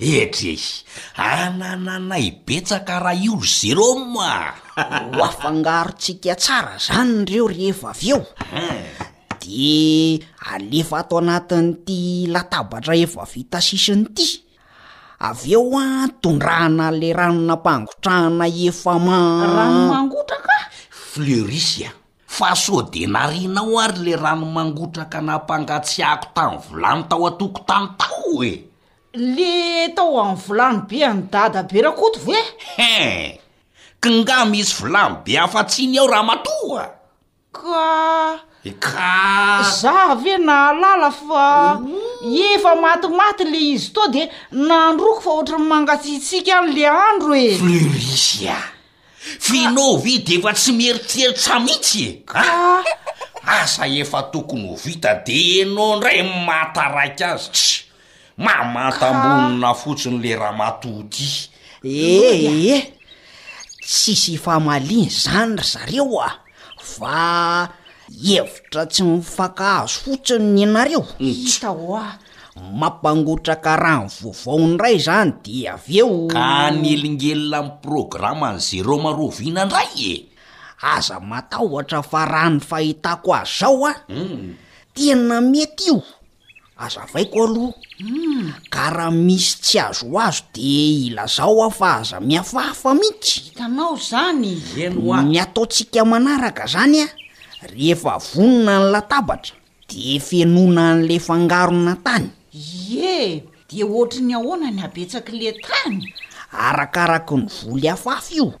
Edrey! Anananay betsaka raha io ry Jérôme a! Ho afangarontsika tsara izany ireo rehefa avy eo, dia alefa ato anatin'ity latabatra efa vita sisiny ity. Avy eo an, tondrahana le rano nampangotrahana efa ma. Rano mangotraka? Fleurisia, fa sao de narianao ary le rano mangotraka nampangatsiahako tamin'ny vilany tao an-tokotany tao e! Le tao amin'ny vilany be an'i Dada be Rakoto ve? Hein! K'ngaha misy vilany be hafa tsiny ao ramatoa? Ka. Ka. Za ve nahalala fa efa matimaty le izy to de nandroko fa ohatran'ny mangatsiatsiaka any le andro e. Fleurisia. F'enao ve de efa tsy mieritreritra mitsy e. Ka. Asa efa tokony ho vita de enao ndray mahataraika azy. Tsy. Mamantam-bonona fotsiny le ramatoa ty ee. Tsisy ifamaliany zany ry zareo a fa hevitra tsy mifankahazo fotsiny ny nareo. Hita hoa mampangotraka rano vaovao indray zany de avy eo. Ka hanelingelina amin'ny programme an'i Jérôme Roviana indray e. Aza matahotra fa raha ny fahitako azy zao a tena mety io azavaiko aloha ka raha misy tsy azo ho azo de ilazao aho fa aza mihafahafa mihitsy hitanao zany eny wa ny ataontsika manaraka zany a rehefa vonona ny latabatra de fenoina an'le fangarona tany ie de ohatry ny ahoana ny habetsak'le tany arakaraky ny voly afafy io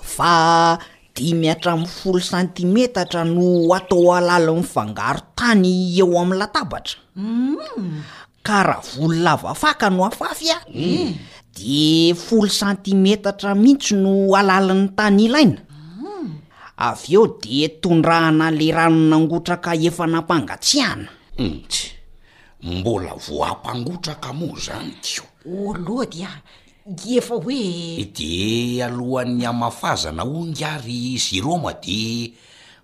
Fa dimy hatramin'ny folo santimetatra no atao halal mifangaro tany eo amin'ny latabatra. Ka raha volo lava faka no afafy dia folo santimetatra mihitsy no halalin'ny tany ilaina. Avy eo dia tondrahana ilay rano nangotraka efa nampangatsiahana. Tsia, mbola vao hampangotraka moa izany ko. Oh lody a! dia efa hoe. Dia alohan'ny hamafazana onga ary izy Roma dia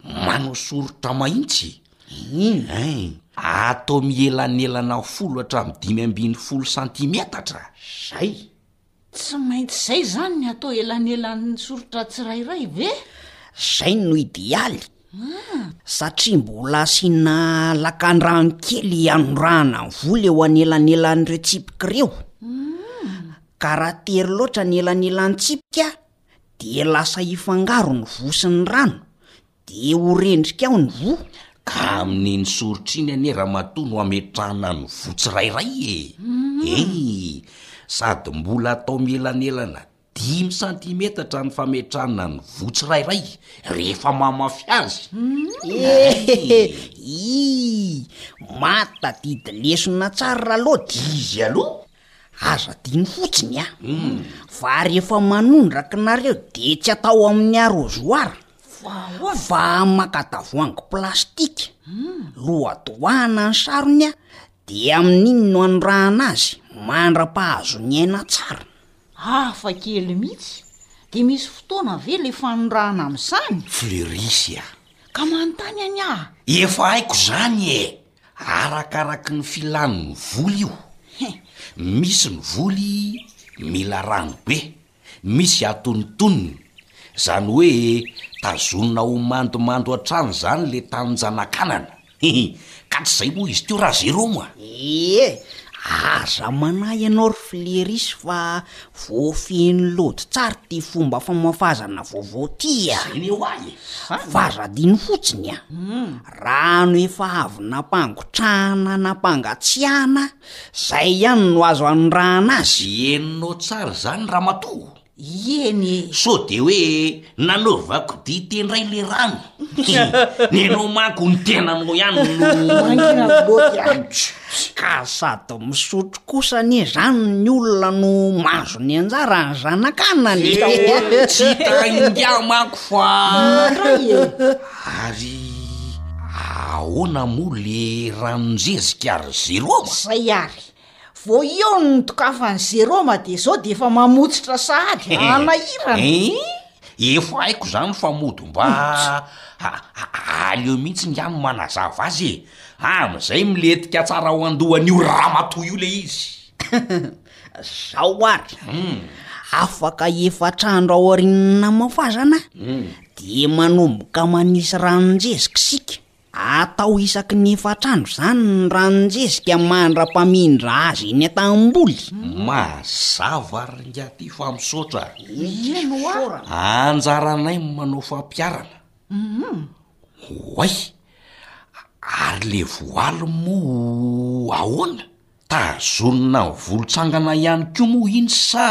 manao soritra mahitsy. Ein. Atao mielanelana folo hatramin'ny dimy ambin'ny folo santimetatra. Zay. Tsy maintsy zay zany ny atao elanelan'ny soritra tsirairay ve? Zay no idealy. Aa! satria mbola asiana lakan-drano kely hanorahana ny vola eo anelanelan'ireo tsipika ireo, ka raha tery loatra ny elanelan'ny tsipika dia lasa hifangaro ny voa sy ny rano dia ho rendrika ao ny voa. Ka amin'iny soritra iny anie ramatoa no hametrahana ny voa tsirairay e! Ee! sady mbola atao mielanelana Dimy santimetatra ny fametrahana ny voa tsirairay rehefa mamafy azy. Iiii! Mahatadidy lesona tsara Ralody. Izy aloha? Aza adino fotsiny a! Fa rehefa manondraka nareo dia tsy atao amin'ny arrosoir fa maka tavoahangy plastika, lohadoahana ny sarony dia amin'iny no anondrahana azy mandra-pahazo ny aina tsara. Hafa kely mihitsy! Dia misy fotoana ve le fanondrahana amin'izany? Fleuris a! Ka manontany any aho! Efa haiko izany e! Arakaraky ny filàny ny voly io. Misy ny voly mila rano be, misy atonontonony. Izany hoe tazonina ho mandomando hatrany izany le taninjanak'anana. Hehe, ka tsy zay moa izy teo raha zero moa. Ee, aza manahy ianao ry Fleris fa voafehin'ny lody tsara ty fomba famafazana vaovao ty a! Zay le ho ahy e! Fa aza adino fotsiny a! Rano efa avy nampangotrahana nampangatsiahana, zay ihany no azo anondrahana azy. Henonao tsara izany ramatoa. Ieny e! Sao de hoe nanaovako dite ndray le rano? Ianao manko ny tenanao ihany no mangina loatra a! Ka sady misotro kosa anie zany ny olona no mahazo ny anjarany zanak'anany e! Hita hoa tsy hita ingahy manko fa. Indray e! Ary ahoana moa le ranon-jezika ry Jerôma? Zay ary! Vao eo no nidokafany Jérôme de zao de efa mamotsitra sahady hanahirana. Eeh! Efa haiko zany fa mody mba aleo mihitsy ngiahy no manazava azy e! Amizay miletika tsara ao andohan'io ramatoa io le izy. Zao ary, afaka efatra andro aorian'ny namafazana de manomboka manisy ranon-jezika isika. Atao isaky ny efatr'andro izany ny ranon-jezika mandra-pamindra azy eny an-tanimboly. Mazava ry ingahy fa misaotra. Misaotra ho'a. Anjaranay ny manao fampiharana. Oay! Ary le voaly moa ahoana? Tazonina ny volontsangana ihany koa moa iny sa?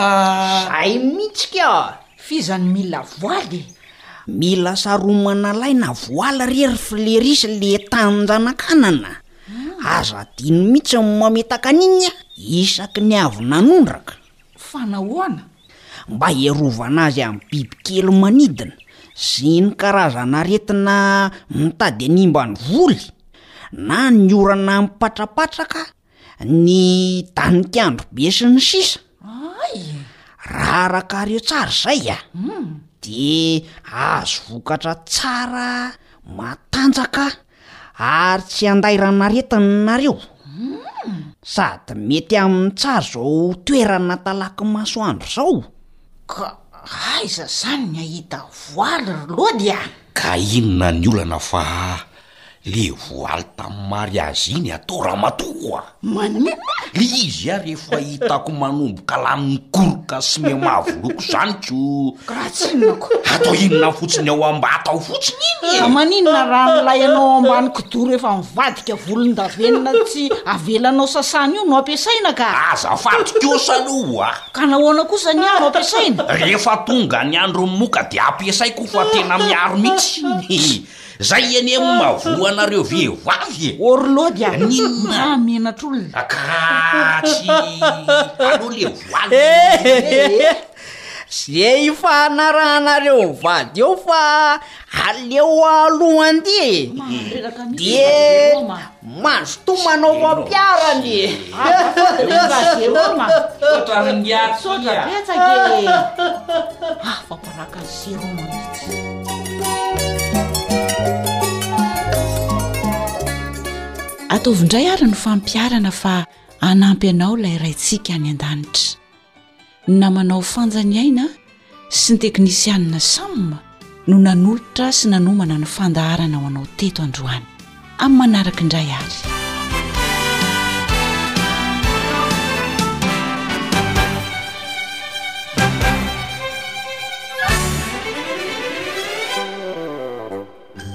Zay mihitsy ka! F'iza no mila voaly e? Mila saromana lahy na voaly re ry Fleris le tanjanak'anana. Aza adino mihitsy ny mametaka an'iny isaky ny avy nanondraka. Fa nahoana? Mba hiarovana azy amin'ny bibikely manidina sy ny karazan'aretina mitady hanimba ny voly, na ny orana mipatrapatraka, ny danik'andro be sy ny sisa Ay! Raha arakareo tsara izay a! Hum! dia azo vokatra tsara, matanjaka Ary tsy handairan'aretina nareo, sady mety amin'ny tsara izao toerana talaky masoandro izao. Ka aiza izany ny hahita voaly ry Lody a! Ka inona ny olana fa le voaly tamin'ny mariazy iny atao ramatoa? Maninona? Le izy ary efa hitako manomboka lany mikoroka sy mihamavo loko zany ko! Ka raha tsy inona ko? Atao inona fotsiny ao ambata ao fotsiny iny e! Ka maninona raha milay anao ao ambany kidoro efa mivadika volondavenona tsy avelanao sasana io no ampiasaina ka! Azafady kosa aloha a! Ka nahoana kosa ny ahy no ampiasaina? Rehefa tonga ny andron'ny moka dia ampiasaiko fa tena miaro mihitsy! Zay anie no mahavoa anareo vehivavy e! Orlody a! N'inona? Mba menatr'olona! A ka tsy aleo le voile indray e! Ze ifanarahanareo mivady eo fa aleo aloha andeha e! Mahandreraka mihitsy ny vady lehiroa ma! Mazotoa manao fampiarany e! Ohatran'ny miatsotra betsaka e! Afa-baraka an'i Jérôme mihitsy. Ataovy indray ary ny fampiarana fa hanampy anao ilay Raintsika any an-danitra. ny namanao Fanja ny aina sy ny teknisianina Sam no nanolotra sy nanomana ny fandaharana ho anao teto androany. Amin'ny manaraka indray ary.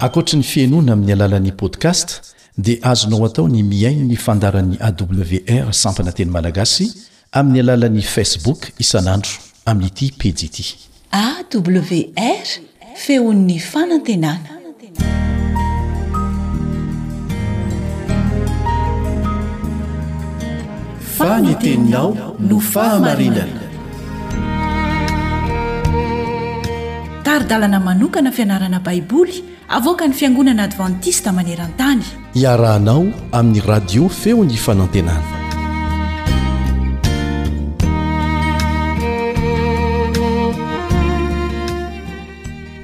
Ankoatry ny fihenoana amin'ny alalan'ny podcast dia azonao atao ny mihaino ny fandaharan'ny AWR Sampana Teny Malagasy Amin'ny alalan'ny Facebook isan'andro amin'ity pejy ity. AWR, Feon'ny Fanantenana. Fa ny teninao no fahamarinana. Tari-dalana manokana fianarana Baiboly. Avoakan'ny Fiangonana Advantista maneran-tany. Iarahanao amin'ny Radio Feon'ny Fanantenana.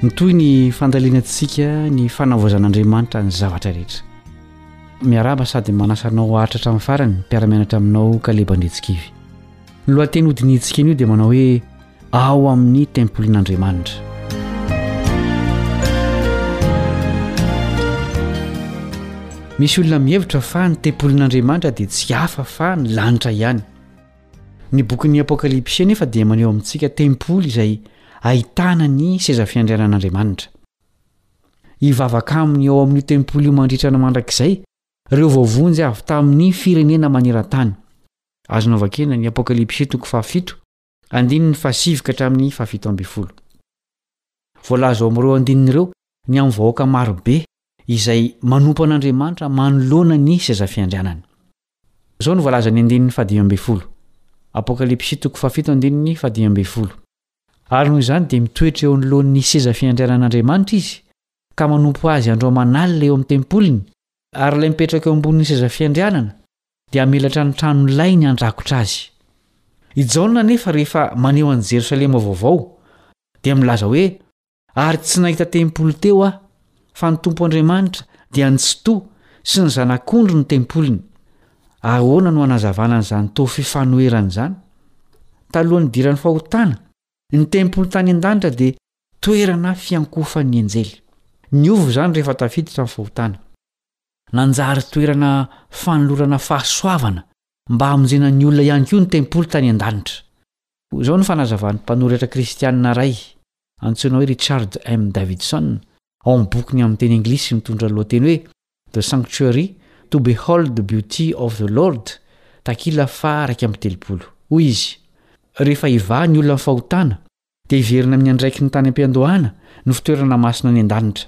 Mitohy ny fandalinantsika ny fanavaozan'Andriamanitra ny zavatra rehetra. Miarahaba sady manasa anao haharitra hatramin'ny farany mpiara-mianatra aminao Kaleba Andriantsikivy. Ny lohateny hodinihintsika anio dia manao hoe ao amin'ny tempolin'Andriamanitra. Misy olona mihevitra fa ny tempolin'Andriamanitra dia tsy hafa fa ny lanitra ihany. Ny bokin'ny Apokalypsy nefa dia maneho amintsika tempoly izay ahitana ny seza fiandrianan'Andriamanitra. Hivavaka aminy ao amin'io tempoly io mandritra ny mandrakizay ireo voavonjy avy tamin'ny firenena maneran-tany. Azonao vakina ny Apokalypsy toko fahafito Andininy fahasivy ka hatramin'ny fahafito ambin'ny folo. Voalaza ao amin'ireo andininy ireo ny amin'ny vahoaka maro be izay manompo an'Andriamanitra manoloana ny sezafiandrianany. Izao no voalazan'ny andininy fahadimy ambin'ny folo, Apokalypsy toko fahafito andininy fahadimy ambin'ny folo, Ary noho izany dia mitoetra eo anoloan'ny sezafiandrianan'Andriamanitra izy ka manompo azy andro aman'alina eo amin'ny tempoliny, ary ilay mipetraka eo ambonin'ny sezafiandrianana dia hamelatra ny tranolainy handrakotra azy. I Jaona anefa rehefa maneho an'i Jerosalema vaovao dia milaza hoe, Ary tsy nahita tempoly teo aho, fa ny Tompo Andriamanitra dia ny Tsitoha sy ny Zanak'ondry no tempoliny. Ahoana no hanazavana an'izany toa fifanoherana izany? Talohan'ny hidiran'ny fahotana, ny tempoly tany an-danitra dia toerana fiankohofan'ny anjely. Niova izany rehefa tafiditra ny fahotana. Nanjary toerana fanolorana fahasoavana mba hamonjena ny olona ihany koa ny tempoly tany an-danitra. Hoy izao ny fanazavan'ny mpanoratra kristianina iray antsoina hoe Richard M. Davidson ao amin'ny bokiny amin'ny teny anglisy mitondra ny lohateny hoe The Sanctuary, To Behold the Beauty of the Lord, takila faha iraika amby telopolo. Hoy izy, Rehefa hivaha ny olona amin'ny fahotana, dia hiverina amin'ny andraikiny tany am-piandohana ny fitoerana masina any an-danitra.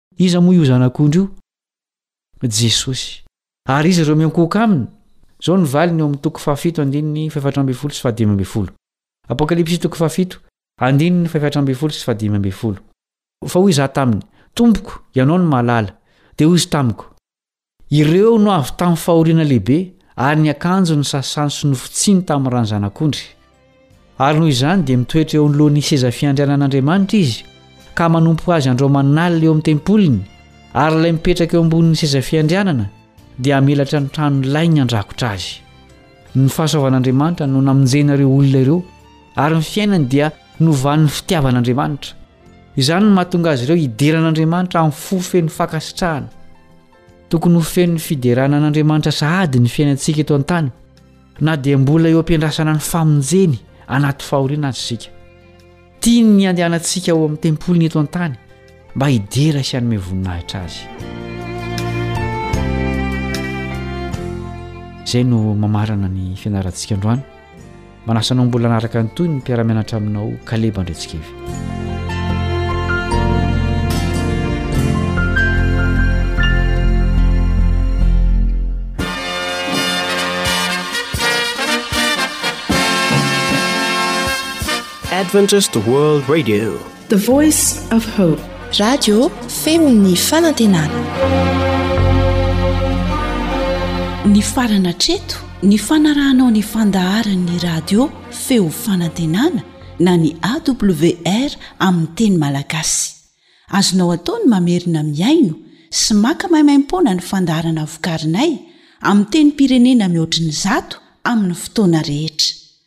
Iza moa io Zanak'ondry io? Jesosy. Ary iza ireo miankohoka Aminy? Izao ny valiny ao amin'ny toko fahafito andininy fahefatra ambin'ny folo sy fahadimy ambin'ny folo. Apokalypsy toko fahafito, andininy fahefatra ambin'ny folo sy fahadimy ambin'ny folo. Fa hoy Izaho taminy, Tompoko, Ianao no mahalala. Dia hoy Izy tamiko. Ireo no avy tamin'ny fahoriana lehibe, ary ny akanjo nosasany sy nofotsiny tamin'ny ràn'ny Zanak'ondry. Ary noho izany dia mitoetra eo anoloan'ny seza fiandrianan'Andriamanitra izy, ka manompo azy andro aman'alina eo amin'ny tempoliny, ary ilay mipetraka eo ambonin'ny seza fiandrianana dia hamelatra ny tranony lainy handrakotra azy. Ny fahasoavan'Andriamanitra no namonjena ireo olona ireo, ary ny fiainany dia novan'ny fitiavan'Andriamanitra. Izany no mahatonga azy ireo hidera an'Andriamanitra amin'ny fo feno fankasitrahana. Tokony ho feno fiderana an'Andriamanitra sahady ny fiainantsika eto an-tany, na dia mbola eo am-piandrasana ny famonjeny anaty fahoriana aza isika. Tiany ny handehanantsika ao amin'ny tempoliny eto an-tany mba hidera sy hanome voninahitra azy. Izay no mamarana ny fianarantsika androany. Manasa anao mbola hanaraka ny tohiny ny mpiara-mianatra aminao Kaleba Andretsikevy. Adventist World Radio The Voice of Hope. Radio feon'ny fanantenana. Nifarana hatreto ny fanarahanao ny fandaharan'ny radio feo fanantenana na ny AWR amin'ny teny malagasy. Azonao atao ny mamerina mihaino sy maka maimaimpoana ny fandaharana vokarinay amin'ny tenim-pirenena mihoatry ny zato amin'ny fotoana rehetra.